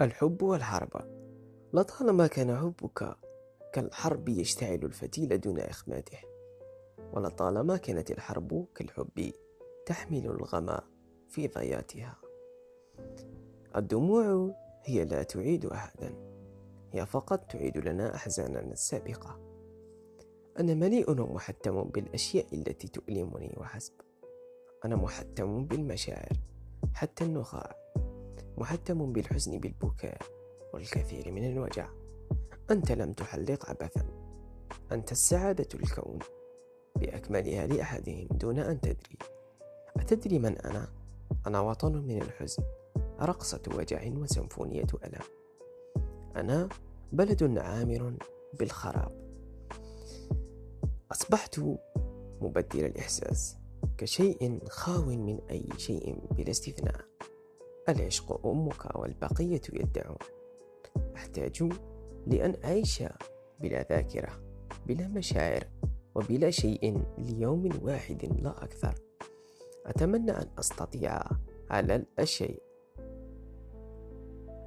الحب والحرب. لطالما كان حبك كالحرب يشتعل الفتيل دون إخماده ولطالما كانت الحرب كالحب تحمل الغم في ضياتها الدموع هي لا تعيد أحدا هي فقط تعيد لنا أحزاننا السابقة أنا مليء ومحتم بالأشياء التي تؤلمني وحسب. أنا محتم بالمشاعر حتى النخاع. محتم بالحزن بالبكاء والكثير من الوجع. أنت لم تحلق عبثا أنت السعادة الكون. بأكملها لأحدهم دون أن تدري. أتدري من أنا؟ أنا وطن من الحزن. رقصة وجع وسيمفونية ألم. أنا بلد عامر بالخراب. أصبحت مبدل الإحساس كشيء خاو من أي شيء بلا استثناء. العشق أمك والبقية يدعون أحتاج لأن أعيش بلا ذاكرة بلا مشاعر وبلا شيء ليوم واحد لا أكثر. أتمنى أن أستطيع على الأشياء.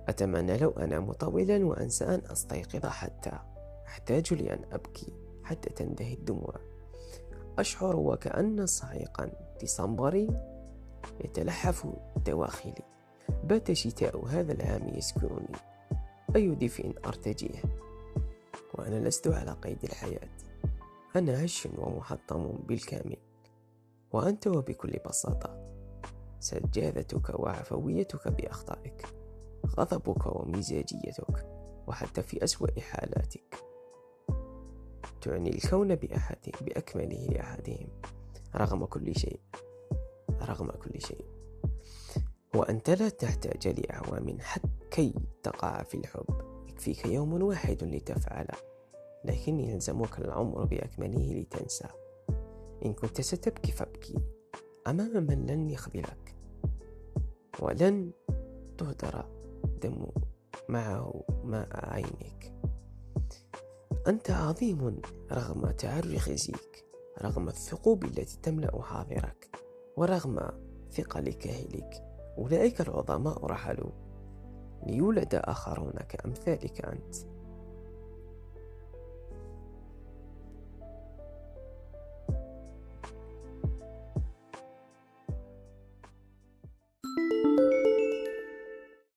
أتمنى لو أنام طويلا وأنسى أن أستيقظ حتى أحتاج لأن أبكي حتى تنتهي الدموع. أشعر وكأن صعيقا ديسمبري يتلحف دواخلي. بات شتاء هذا العام يسكنني. أي دفء أرتجيه؟ وأنا لست على قيد الحياة. أنا هش ومحطم بالكامل. وأنت وبكل بساطة. سجادتك وعفويتك بأخطائك. غضبك ومزاجيتك. وحتى في أسوأ حالاتك. تعني الكون بأحد بأكمله لأحدهم. رغم كل شيء. رغم كل شيء. وأنت لا تحتاج لأعوام حتى تقع في الحب. يكفيك يوم واحد لتفعل لكن يلزمك العمر بأكمله لتنسى. إن كنت ستبكي فابكي أمام من لن يخذلك ولن تهدر دم معه ماء عينك أنت عظيم رغم تعرخ زيك رغم الثقوب التي تملأ حاضرك ورغم ثقل كاهلك. أولئك العظماء رحلوا ليولد آخرون كأمثالك أنت.